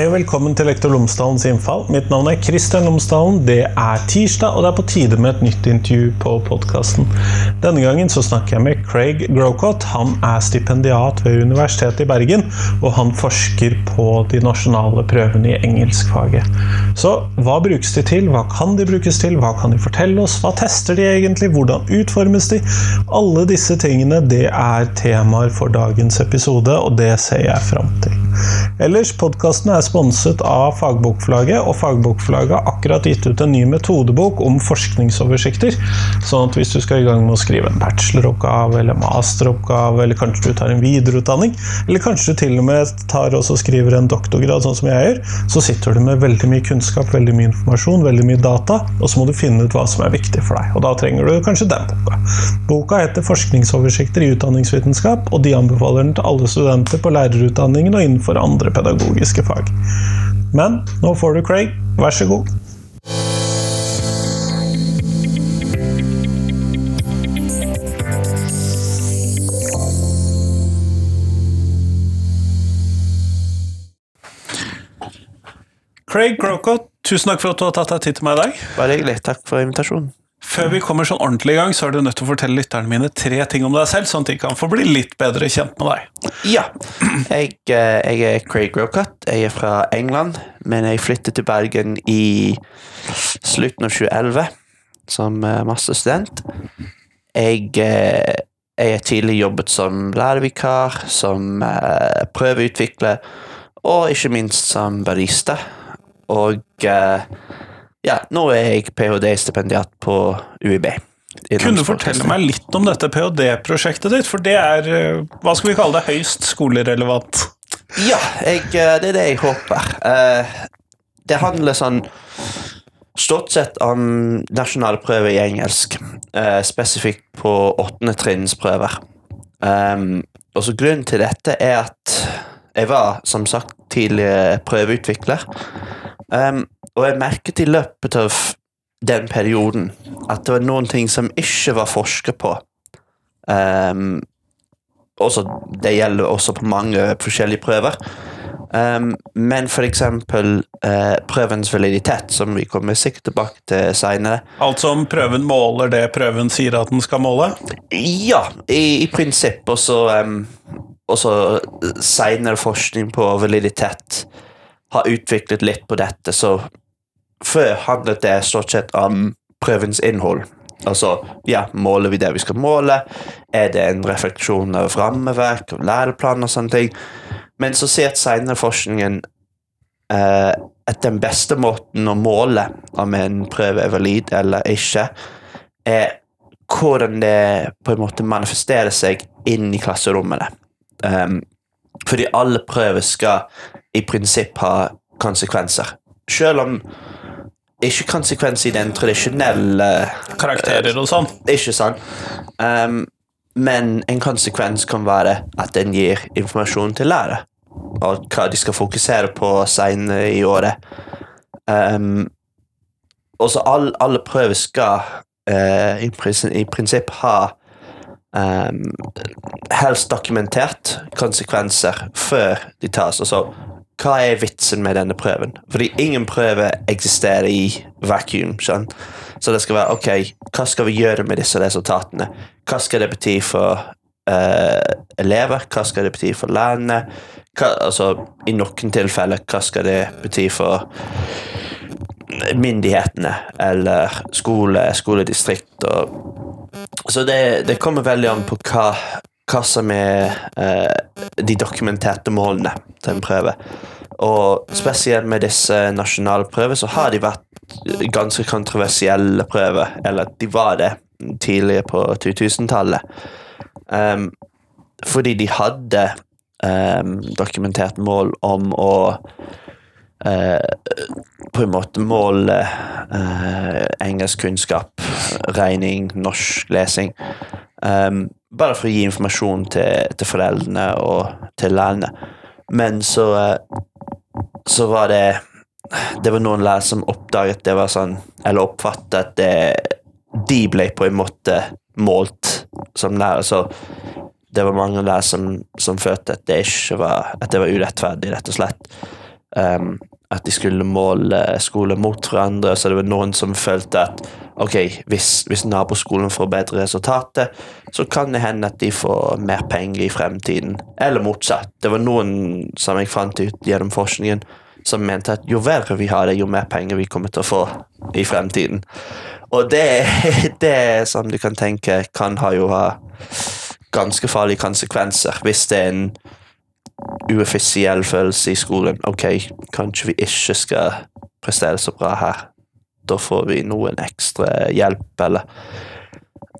Hei og velkommen til Lektor Lomsdalens innfall. Mitt navn er Kristian Lomsdalen. Det er tirsdag, og det er på tide med et nytt intervju på podkasten. Denne gangen så snakker jeg med Craig Grocott. Han er stipendiat ved Universitetet i Bergen, og han forsker på de nasjonale prøvene i engelskfaget. Så hva brukes de til? Hva kan de brukes til? Hva kan de fortelle oss? Hva tester de egentlig? Hvordan utformes de? Alle disse tingene det er temaer for dagens episode, og det ser jeg fram til. Ellers, podkasten er sponset av Fagbokforlaget, og Fagbokforlaget har akkurat gitt ut en ny metodebok om forskningsoversikter. Sånn at hvis du skal i gang med å skrive en bacheloroppgave eller masteroppgave, eller kanskje du tar en videreutdanning, eller kanskje du til og med tar og skriver en doktorgrad, sånn som jeg gjør, så sitter du med veldig mye kunnskap, veldig mye informasjon, veldig mye data, og så må du finne ut hva som er viktig for deg. Og da trenger du kanskje den boka. Boka heter 'Forskningsoversikter i utdanningsvitenskap', og de anbefaler den til alle studenter på lærerutdanningen og innenfor andre pedagogiske fag. Men nå får du Craig, vær så god. Craig Crocott, tusen takk for at du har tatt deg tid til meg i dag. Bare hyggelig. Takk for invitasjonen. Før vi kommer sånn ordentlig i gang, så er du nødt til å fortelle lytterne mine tre ting om deg selv, sånn at de kan få bli litt bedre kjent med deg. Ja. Jeg, eh, jeg er Craig Grocott. Jeg er fra England, men jeg flyttet til Bergen i slutten av 2011 som eh, masterstudent. Jeg, eh, jeg har tidlig jobbet som lærervikar, som prøveutvikler, og ikke minst som barista. Og ja, nå er jeg ph.d.-stipendiat på UiB. Kunne du fortelle meg litt om dette ph.d.-prosjektet ditt? For det er, eh, hva skal vi kalle det, høyst skolerelevant? Ja, jeg, eh, det er det jeg håper. Eh, Det handler sånn stort sett om nasjonale prøver i engelsk. Spesifikt på åttende trinnsprøver. prøver. og så grunnen til dette er at jeg var, som sagt, tidligere prøveutvikler. Og jeg merket i løpet av den perioden at det var noen ting som ikke var forsket på. Um, også, det gjelder også på mange forskjellige prøver. Um, men for eksempel uh, prøvens validitet, som vi kommer sikkert tilbake til seinere. Altså om prøven måler det prøven sier at den skal måle? Ja, i, i prinsipp. Og så um, seinere forskning på validitet har utviklet litt på dette, så før handlet det stort sett om prøvens innhold. Altså, ja, måler vi det vi skal måle? Er det en refleksjon av rammeverk og læreplan og sånne ting? Men så ser senere forskningen eh, at den beste måten å måle om en prøve er valid eller ikke, er hvordan det på en måte manifesterer seg inn i klasserommene. Um, fordi alle prøver skal i prinsipp ha konsekvenser. Selv om ikke konsekvens i den tradisjonelle Karakterer og sånn? Ikke sant. Um, men en konsekvens kan være at den gir informasjon til lærere. Og hva de skal fokusere på senere i året. Um, og så all, alle prøver skal uh, i, prinsipp, i prinsipp ha um, helst dokumentert konsekvenser før de tas. Altså hva er vitsen med denne prøven? Fordi ingen prøve eksisterer i vakuum. Sånn? Så det skal være ok, hva skal vi gjøre med disse resultatene? Hva skal det bety for uh, elever? Hva skal det bety for lærerne? Hva, altså, I noen tilfeller, hva skal det bety for myndighetene eller skole, skoledistrikt? Og, så det, det kommer veldig an på hva hva som er eh, de dokumenterte målene til en prøve. Og spesielt med disse nasjonale prøver så har de vært ganske kontroversielle prøver. Eller de var det tidligere på 2000-tallet. Um, fordi de hadde um, dokumentert mål om å uh, på en måte måle uh, engelskkunnskap, regning, norsk lesing. Um, bare for å gi informasjon til, til foreldrene og til lærerne. Men så så var det Det var noen lærere som oppdaget det var sånn Eller oppfattet at det, de ble på en måte målt som lærere. Så det var mange lærere som, som følte at det ikke var At det var urettferdig, rett og slett. ehm, at de skulle måle skoler mot hverandre, så det var noen som følte at ok, hvis, hvis naboskolen får bedre resultater, så kan det hende at de får mer penger i fremtiden. Eller motsatt. Det var noen som jeg fant ut gjennom forskningen, som mente at jo verre vi har det, jo mer penger vi kommer til å få i fremtiden. Og det, det som du kan tenke, kan ha jo ha ganske farlige konsekvenser hvis det er en uoffisiell følelse i skolen. Ok, kanskje vi ikke skal prestere så bra her. Da får vi noen ekstra hjelp, eller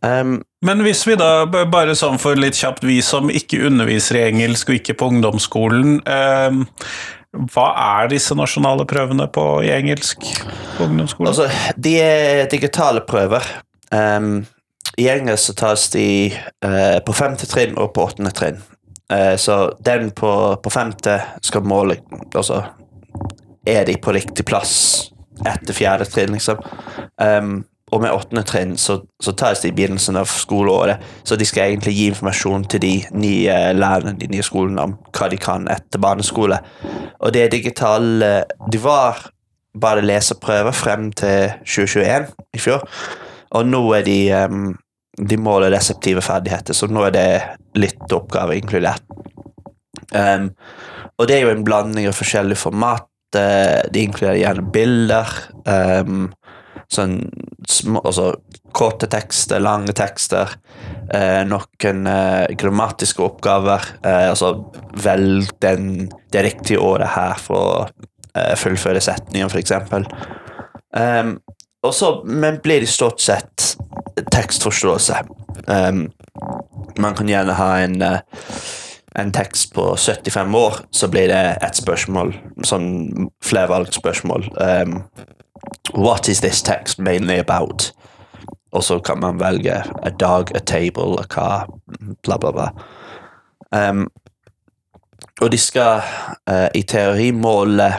um, Men hvis vi da, bare sånn for litt kjapt, vi som ikke underviser i engelsk og ikke på ungdomsskolen, um, hva er disse nasjonale prøvene på i engelsk på ungdomsskolen? Altså, de er digitale prøver. Um, I engelsk så tas de uh, på femte trinn og på åttende trinn. Eh, så den på, på femte skal måle Altså, er de på riktig plass etter fjerde trinn, liksom? Um, og med åttende trinn så, så tas det i begynnelsen av skoleåret. Så de skal egentlig gi informasjon til de nye lærerne de nye skolene om hva de kan etter barneskole. Og det digitale De var bare leseprøver frem til 2021 i fjor. Og nå er de um, De måler reseptive ferdigheter, så nå er det litt oppgave inkludert. Um, og det er jo en blanding av forskjellige format. Uh, De inkluderer gjerne bilder. Um, sånn små, altså korte tekster, lange tekster. Uh, noen uh, grammatiske oppgaver. Eh, altså velg den, det riktige året her for å fullføre setningen, f.eks. Um, så, men blir det stort sett tekstforståelse. Um, man kan gjerne ha en, eh, en tekst på 75 år, så blir det et spørsmål, sånn flervalgsspørsmål. Um, What is this text mainly about? Og så kan man velge a dog, a table, a car, bla, bla, bla. Um, og de skal uh, i teori måle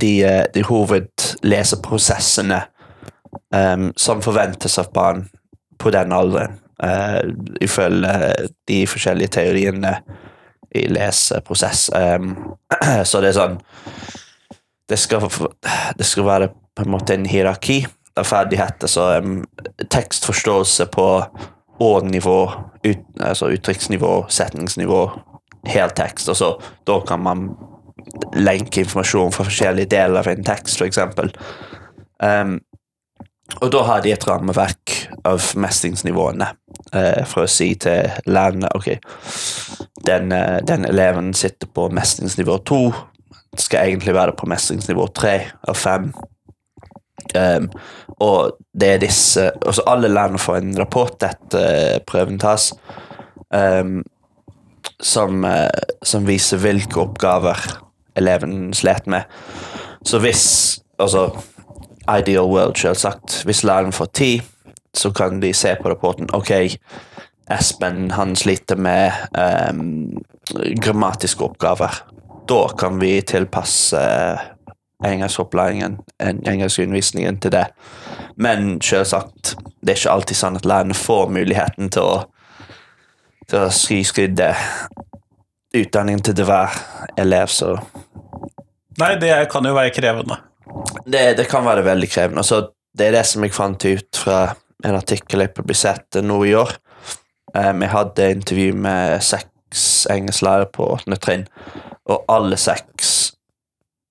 de, eh, de hovedleseprosessene um, som forventes av barn på den alderen, eh, ifølge de forskjellige teoriene i leseprosess. Um, så det er sånn det skal, det skal være på en måte en hierarki av ferdigheter, så um, tekstforståelse på å-nivå, ut, altså uttrykksnivå, setningsnivå, heltekst, og så da kan man lenke informasjon fra forskjellige deler av en tekst, eksempel. Um, og da har de et rammeverk av mestringsnivåene eh, for å si til lærerne ok, den, eh, den eleven sitter på mestringsnivå to, skal egentlig være på mestringsnivå tre av fem. Um, og det er disse altså Alle lærerne får en rapport etter prøven tas, um, som, eh, som viser hvilke oppgaver eleven slet med. Så hvis Altså ideal world, selvsagt. Hvis læreren får tid, så kan de se på rapporten Ok, Espen han sliter med um, grammatiske oppgaver. Da kan vi tilpasse engelskopplæringen, en- engelskundervisningen til det. Men selvsagt, det er ikke alltid sånn at lærerne får muligheten til å, til å skriskridde utdanningen til hver elev, så Nei, det kan jo være krevende. Det, det kan være veldig krevende. Altså, det er det som jeg fant ut fra en artikkel jeg publiserte nå i år. Um, jeg hadde intervju med seks engelsklærere på åttende trinn, og alle seks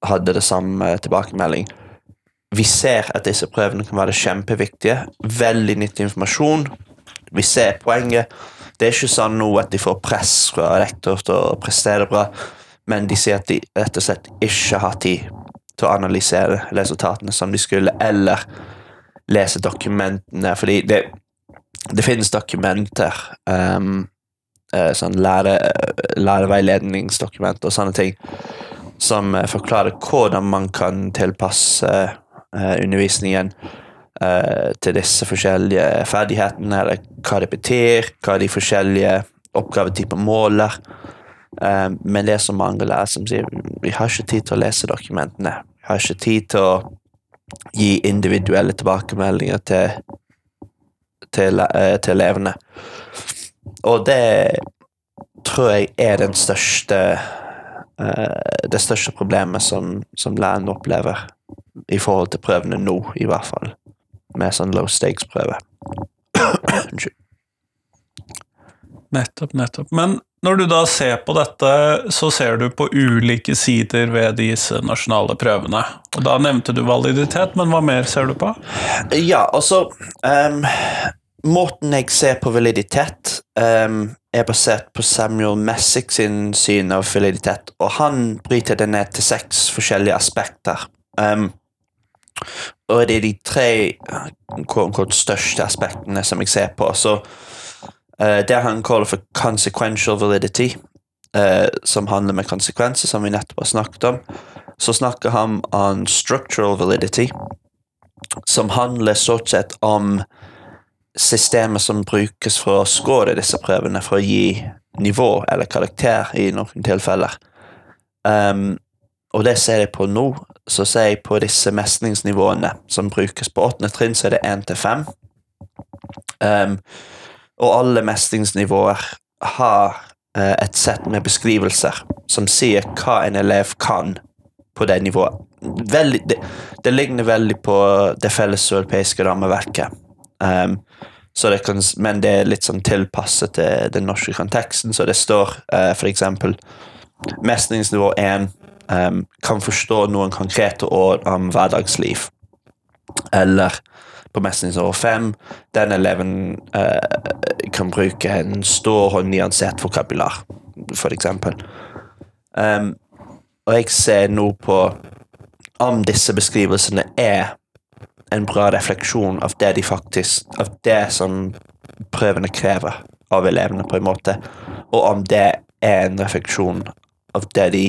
hadde det samme tilbakemelding. Vi ser at disse prøvene kan være kjempeviktige. Veldig nyttig informasjon. Vi ser poenget. Det er ikke sånn nå at de får press fra rektor til å prestere bra, men de sier at de rett og slett ikke har tid til å analysere resultatene som de skulle, eller lese dokumentene, fordi det, det finnes dokumenter, um, sånn lære, læreveiledningsdokumenter og sånne ting, som eh, forklarer hvordan man kan tilpasse uh, undervisningen uh, til disse forskjellige ferdighetene, eller hva det betyr, hva de forskjellige oppgavetyper måler. Eh, men det er så mange lærere som sier vi har ikke tid til å lese dokumentene. Vi har ikke tid til å gi individuelle tilbakemeldinger til, til, eh, til elevene. Og det tror jeg er den største eh, det største problemet som, som læreren opplever i forhold til prøvene nå, i hvert fall. Med sånn low stakes-prøve. Unnskyld. Nettopp, nettopp. Men når du da ser på dette, så ser du på ulike sider ved disse nasjonale prøvene. Og da nevnte du validitet, men hva mer ser du på? Ja, altså um, Måten jeg ser på validitet, um, er basert på Samuel Messick sin syn av validitet, og han bryter det ned til seks forskjellige aspekter. Um, og det er de tre eh, største aspektene som jeg ser på. Så det han kaller for consequential validity, eh, som handler med konsekvenser, som vi nettopp har snakket om. Så snakker han om structural validity, som handler stort sett om systemet som brukes for å score disse prøvene, for å gi nivå eller karakter i noen tilfeller. Um, og det ser jeg på nå. Så ser jeg på disse mestringsnivåene som brukes på åttende trinn, så er det én til fem. Og alle mestringsnivåer har eh, et sett med beskrivelser som sier hva en elev kan på det nivået. Veldig, det, det ligner veldig på det felles europeiske rammeverket. Um, kan, men det er litt sånn tilpasset til den norske konteksten, så det står uh, for eksempel mestringsnivå 1 um, kan forstå noen konkrete ord om hverdagsliv. Eller på mestringsnivå 5 den eleven uh, kan bruke en stor og nyansert vokabular, for eksempel. Um, og jeg ser nå på om disse beskrivelsene er en bra refleksjon av det de faktisk Av det som prøvene krever av elevene, på en måte, og om det er en refleksjon av det de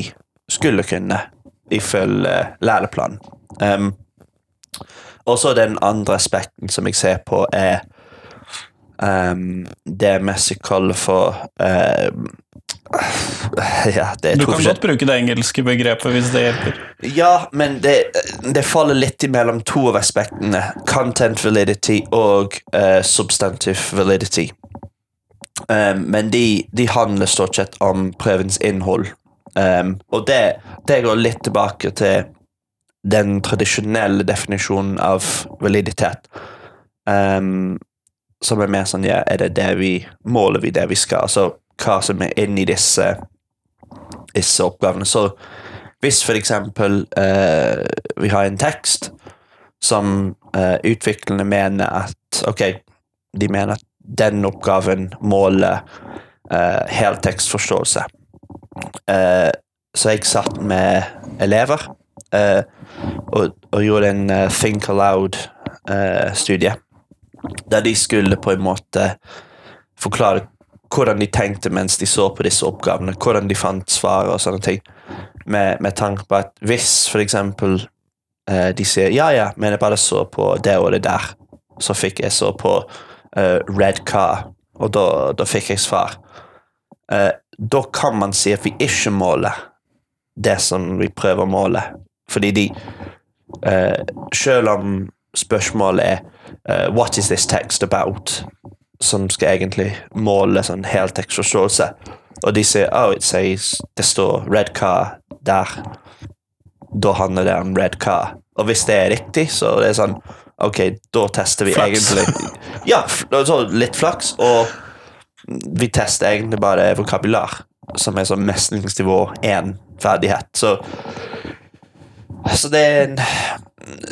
skulle kunne, ifølge læreplanen. Um, og så den andre aspekten som jeg ser på, er um, det Messi kaller for um, Ja, det Du kan godt bruke det engelske begrepet hvis det hjelper. ja, men det, det faller litt imellom to av aspektene. Content validity og uh, substantive validity. Um, men de, de handler stort sett om prøvens innhold. Um, og det, det går litt tilbake til den tradisjonelle definisjonen av validitet. Um, som er mer sånn, ja, er det det vi Måler vi det vi skal? Altså hva som er inni disse, disse oppgavene. Så hvis for eksempel uh, vi har en tekst som uh, utviklerne mener at Ok, de mener at den oppgaven måler uh, heltekstforståelse. Uh, så jeg satt med elever eh, og, og gjorde en uh, Think Aloud-studie. der de skulle på en måte forklare hvordan de tenkte mens de så på disse oppgavene, hvordan de fant svaret og sånne ting med, med tanke på at hvis for eksempel eh, de sier ja, ja, men jeg bare så på det og det der, så fikk jeg så på eh, red car, og da, da fikk jeg svar. Eh, da kan man si at vi ikke måler det som vi prøver å måle, fordi de eh, Selv om spørsmålet er uh, What is this text about? Som skal egentlig måle sånn heltekstforståelse. Og de sier oh, it says, det står red car der. Da handler det om red car. Og hvis det er riktig, så det er sånn Ok, da tester vi Flaks. egentlig Ja, så litt flaks, og vi tester egentlig bare vokabular, som er sånn mestringsnivå én ferdighet. Så Så det er en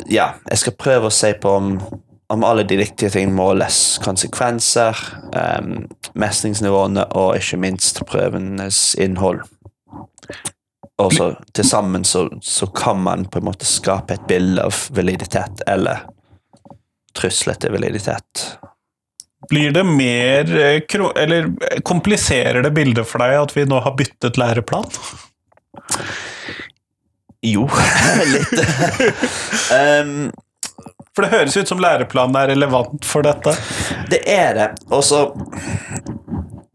Ja, jeg skal prøve å se på om om alle de riktige tingene måles. Konsekvenser, um, mestringsnivåene og ikke minst prøvenes innhold. Og så til sammen så, så kan man på en måte skape et bilde av validitet eller trusler til validitet. Blir det mer eh, Eller kompliserer det bildet for deg at vi nå har byttet læreplan? Jo, litt. um, For det høres ut som læreplanen er relevant for dette. Det er det. Og så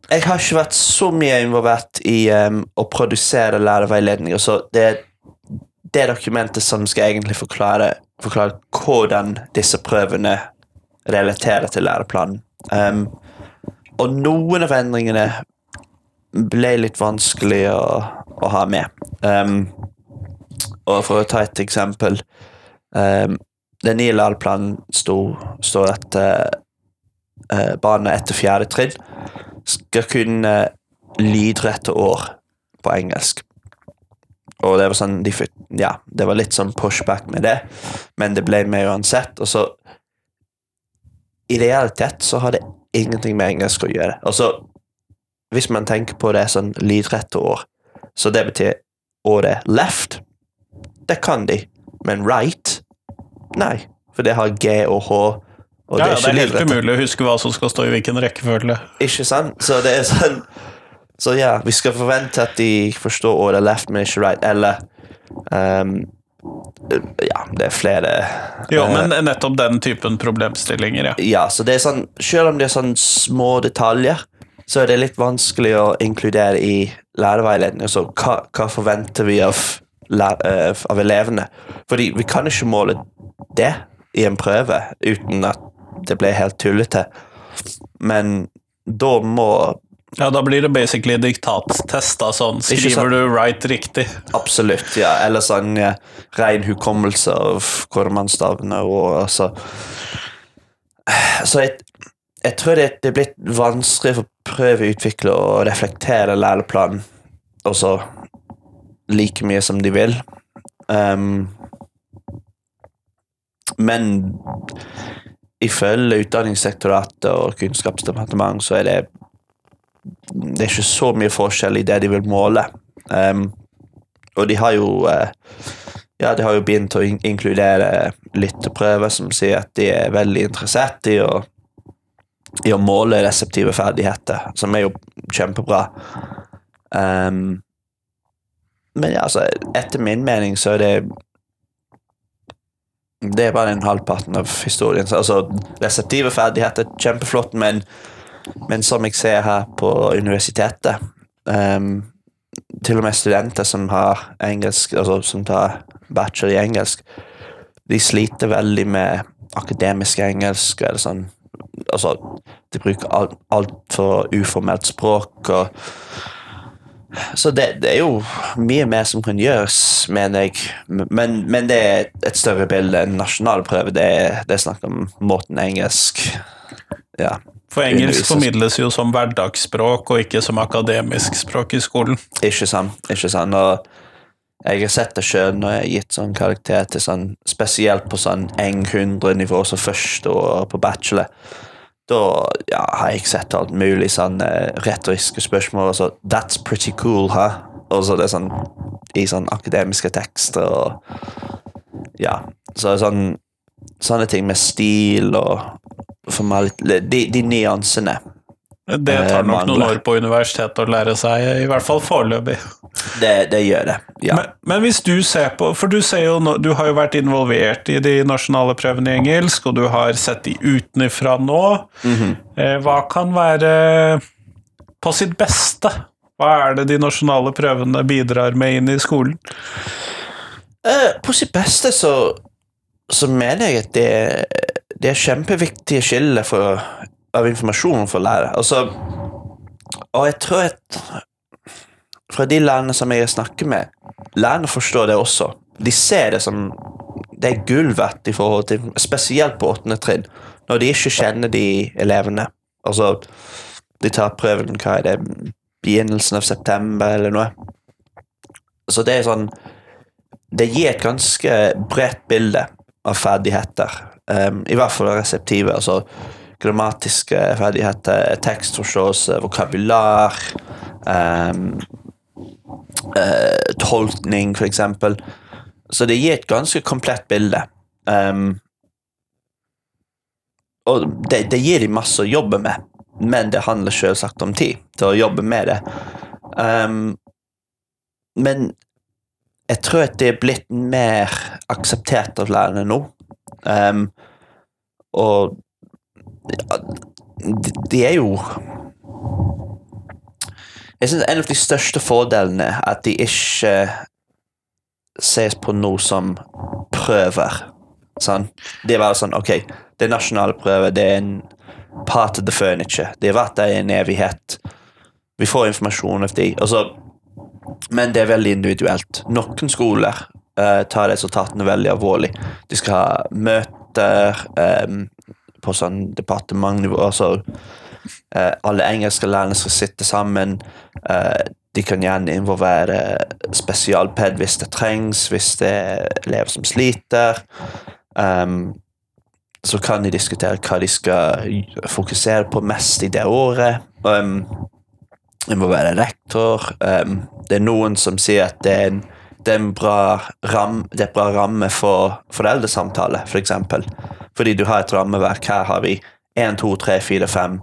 Jeg har ikke vært så mye involvert i um, å produsere lærerveiledninger, så det er det dokumentet som skal egentlig forklare, forklare hvordan disse prøvene relaterer til læreplanen. Um, og noen av endringene ble litt vanskelig å, å ha med. Um, og for å ta et eksempel um, Den nye LAL-planen står at uh, uh, barna etter fjerde trinn skal kunne lydrette år på engelsk. Og det var sånn de, Ja, det var litt sånn pushback med det, men det ble med uansett. Og så I realitet så har det ingenting med engelsk å gjøre. Altså, hvis man tenker på det sånn lydrette år, så det betyr året left. Det kan de, men right? Nei, for det har G og H, og Ja, det er det er helt umulig å huske hva som skal stå i hvilken rekkefølge. Ikke sant? Så det er sånn Så ja, vi skal forvente at de forstår ordet left, men ikke right, eller um, Ja, det er flere Jo, uh, men nettopp den typen problemstillinger, ja. Ja, så det er sånn Selv om det er sånn små detaljer, så er det litt vanskelig å inkludere i lærerveiledning. Så hva, hva forventer vi av, av elevene? Fordi vi kan ikke måle det i en prøve uten at det blir helt tullete. Men da må Ja, Da blir det basically diktattest. da, sånn. Skriver du right riktig? Absolutt, ja. Eller sånn ja, ren hukommelse av kormannstavene og altså Så jeg, jeg tror det, det er blitt vanskelig for prøveutviklere å reflektere læreplanen også like mye som de vil. Um, men ifølge Utdanningssektoratet og Kunnskapsdepartementet så er det det er ikke så mye forskjell i det de vil måle. Um, og de har jo uh, Ja, de har jo begynt å in inkludere lytteprøver som sier at de er veldig interessert i å, i å måle reseptive ferdigheter, som er jo kjempebra. Um, men ja, altså, etter min mening så er det Det er bare en halvparten av historien. Altså, reseptive ferdigheter, kjempeflott, men men som jeg ser her på universitetet um, Til og med studenter som har engelsk, altså som tar bachelor i engelsk, de sliter veldig med akademisk engelsk. Eller sånn, altså, de bruker alt, altfor uformelt språk. Og, så det, det er jo mye mer som kan gjøres, mener jeg. Men, men det er et større bilde enn nasjonal prøve. Det det er snakk om måten engelsk ja, For engelsk formidles jo som hverdagsspråk og ikke som akademisk språk i skolen. Ikke sant. ikke sant, og jeg har sett det sjøl når jeg har gitt sånn karakter til sånn Spesielt på sånn 100-nivå som første år på bachelor. Da ja, har jeg sett alt mulig sånn eh, retoriske spørsmål. Altså, That's pretty cool, ha? Og så det er sånn i sånn akademiske tekster og Ja. Så sånn Sånne ting med stil og formalitet De, de nyansene. Det Eh, tar nok noen år på universitetet å lære seg, i hvert fall foreløpig. Det, det gjør det. Ja. Men, men hvis du ser på For du ser jo du har jo vært involvert i de nasjonale prøvene i engelsk, og du har sett de utenfra nå. Mm -hmm. Hva kan være på sitt beste? Hva er det de nasjonale prøvene bidrar med inn i skolen? Eh, på sitt beste så, så mener jeg at det, det er kjempeviktige skiller for, av informasjon for lærere. Altså, og jeg tror at fra de lærerne som jeg snakker med, lærerne forstår det også. De ser det som det er gull verdt i forhold til Spesielt på åttende trinn, når de ikke kjenner de elevene. Altså, de tar prøven hva er det, begynnelsen av september eller noe. Så det er sånn det gir et ganske bredt bilde av ferdigheter. Um, I hvert fall reseptive, altså grammatiske ferdigheter, tekstforståelse, vokabular, um, uh, tolkning, for eksempel. Så det gir et ganske komplett bilde. Um, og det, det gir de masse å jobbe med, men det handler selvsagt om tid til å jobbe med det. Um, men jeg tror at det er blitt mer akseptert av lærerne nå. Um, og ja, de, er jo Jeg synes en av de største fordelene er at de ikke ses på noe som prøver. Sånn. Det er bare sånn Ok, det er nasjonale prøver, det er en part of the furniture. De har vært der i en evighet. Vi får informasjon av de. Og så Men det er veldig individuelt. Noen skoler uh, tar resultatene veldig alvorlig. De skal ha møter eh, på sånn departementnivå. Altså, eh, alle engelske lærere skal sitte sammen. Eh, de kan gjerne involvere spesialped hvis det trengs, hvis det er elever som sliter. Um, så kan de diskutere hva de skal fokusere på mest i det året. Um, involvere rektor. Um, det er noen som sier at det er en, det er en bra, ram, det er bra ramme for foreldresamtale, f.eks. For eksempel. Fordi du har et rammeverk. Her har vi 1, 2, 3, 4, 5.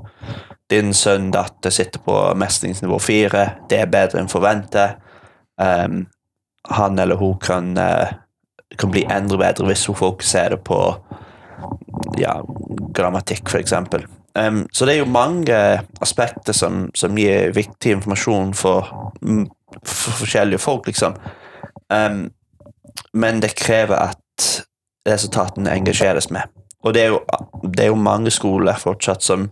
Din sønn datter sitter på mestringsnivå 4. Det er bedre enn forventet. Um, han eller hun kan, uh, kan bli enda bedre hvis hun fokuserer på ja, grammatikk, f.eks. Um, så det er jo mange aspekter som, som gir viktig informasjon for, for forskjellige folk, liksom. Um, men det krever at resultatene engasjeres med. Og det er jo, det er jo mange skoler fortsatt som,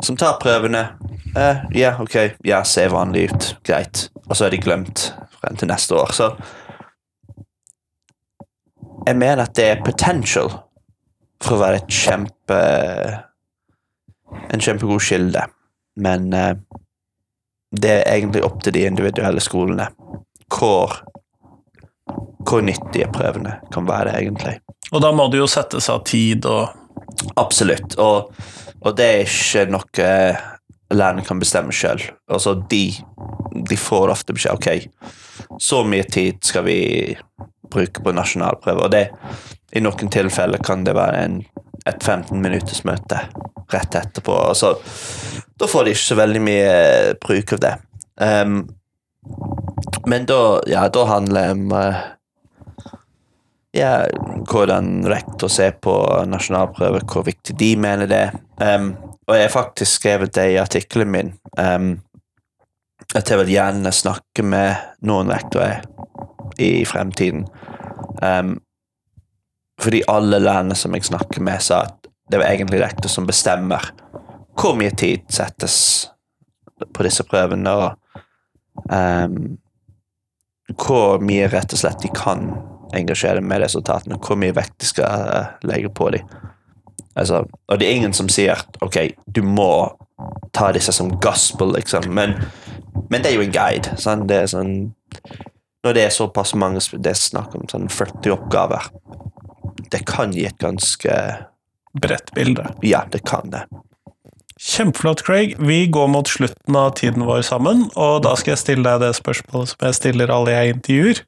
som tar prøvene. Eh, ja, ok, ja, ser vanlig ut. Greit. Og så er de glemt frem til neste år. Så jeg mener at det er potential for å være et kjempe en kjempegod kilde. Men eh, det er egentlig opp til de individuelle skolene hvor, hvor nyttige prøvene kan være, egentlig. Og da må det jo settes av tid og Absolutt. Og, og det er ikke noe lærerne kan bestemme sjøl. Altså, de, de får ofte beskjed ok, så mye tid skal vi bruke på nasjonalprøve. Og det, i noen tilfeller kan det være en, et 15 minutters møte rett etterpå. Altså, da får de ikke så veldig mye bruk av det. Um, men da, ja, da handler det om uh, ja, hvordan rektor ser på nasjonalprøve, hvor viktig de mener det. Um, og jeg har faktisk skrevet det i artikkelen min. Um, at jeg vil gjerne snakke med noen rektorer i fremtiden. Um, fordi alle landene som jeg snakker med, sa at det var egentlig rektor som bestemmer hvor mye tid settes på disse prøvene, og um, hvor mye rett og slett de kan engasjere med resultatene, hvor mye vekt de skal uh, legge på dem. Altså, og det er ingen som sier ok, du må ta disse som gospel, liksom, men, men det er jo en guide. Sant? Det er sånn, når det er såpass mange Det er snakk om sånn 40 oppgaver. Det kan gi et ganske bredt bilde. Ja, det kan det. Kjempeflott, Craig. Vi går mot slutten av tiden vår sammen, og da skal jeg stille deg det spørsmålet som jeg stiller alle jeg intervjuer.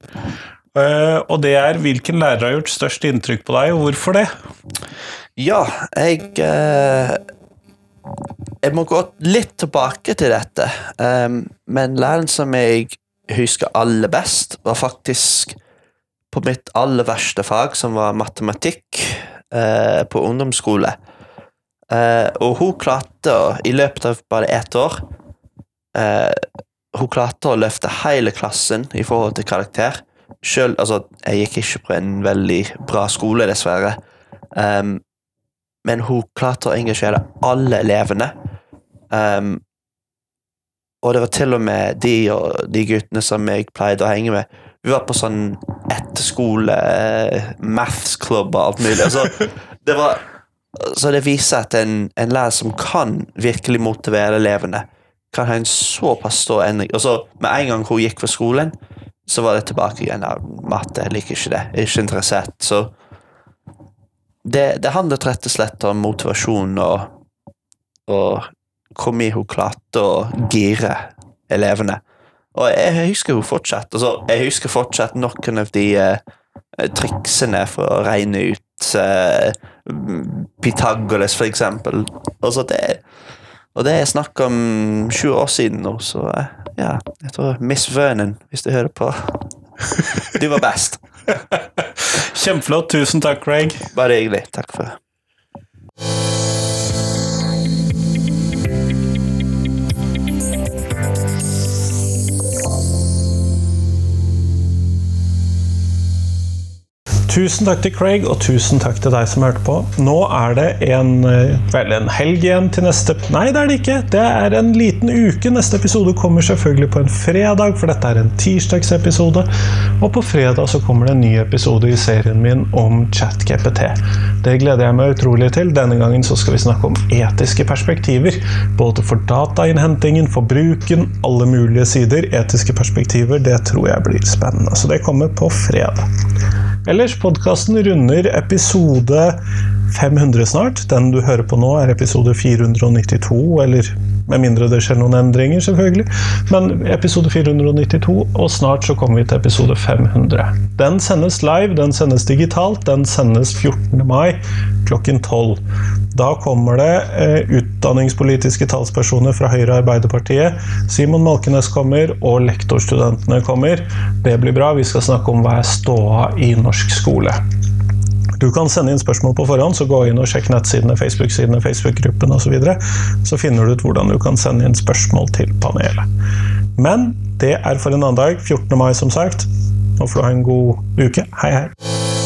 Uh, og det er hvilken lærer har gjort størst inntrykk på deg, og hvorfor det? Ja, jeg uh, Jeg må gå litt tilbake til dette. Um, men læreren som jeg husker aller best, var faktisk på mitt aller verste fag, som var matematikk på ungdomsskole. og hun klarte, i løpet av bare ett år Hun klarte å løfte hele klassen i forhold til karakter selv, altså, jeg gikk ikke på en veldig bra skole, dessverre. Um, men hun klarte å engasjere alle elevene. Um, og det var til og med de og de guttene som jeg pleide å henge med. Vi var på sånn etterskole, maths club og alt mulig. Altså, det var, så det viser at en, en lærer som kan virkelig motivere elevene, kan ha en såpass stor endring. Og så med en gang hun gikk fra skolen, så var det tilbake igjen. Ja, matte, jeg liker ikke det. Jeg er ikke interessert. Så det, det handlet rett og slett om motivasjon og, og hvor mye hun klarte å gire elevene. Og jeg husker hun fortsatt. Altså, jeg husker fortsatt noen av de eh, triksene for å regne ut eh, Pythagoras, for eksempel. Altså, det og det er snakk om 20 år siden nå, så uh, ja, jeg tror Miss Vernon, hvis du hører på. Du var best. Kjempeflott. Tusen takk, Craig. Bare hyggelig. Takk for Tusen takk til Craig, og tusen takk til deg som hørte på. Nå er det en, eh, vel, en helg igjen til neste Nei, det er det ikke. Det er en liten uke. Neste episode kommer selvfølgelig på en fredag, for dette er en tirsdagsepisode. Og på fredag så kommer det en ny episode i serien min om ChatGPT. Det gleder jeg meg utrolig til. Denne gangen så skal vi snakke om etiske perspektiver. Både for datainnhentingen, for bruken, alle mulige sider. Etiske perspektiver, det tror jeg blir spennende. Så det kommer på fredag. Ellers, podkasten runder episode 500 snart. Den du hører på nå, er episode 492, eller med mindre det skjer noen endringer, selvfølgelig. Men episode 492, og snart så kommer vi til episode 500. Den sendes live, den sendes digitalt, den sendes 14. mai klokken 12. Da kommer det eh, utdanningspolitiske talspersoner fra Høyre og Arbeiderpartiet. Simon Malkenes kommer, og lektorstudentene kommer. Det blir bra. Vi skal snakke om hva er ståa i norsk skole. Du kan sende inn spørsmål på forhånd, så gå inn og sjekk nettsidene, Facebook-sidene, Facebook-gruppen osv. Så, videre. så finner du ut hvordan du kan sende inn spørsmål til panelet. Men det er for en annen dag. 14. mai, som sagt. Nå får du ha en god uke. Hei, hei.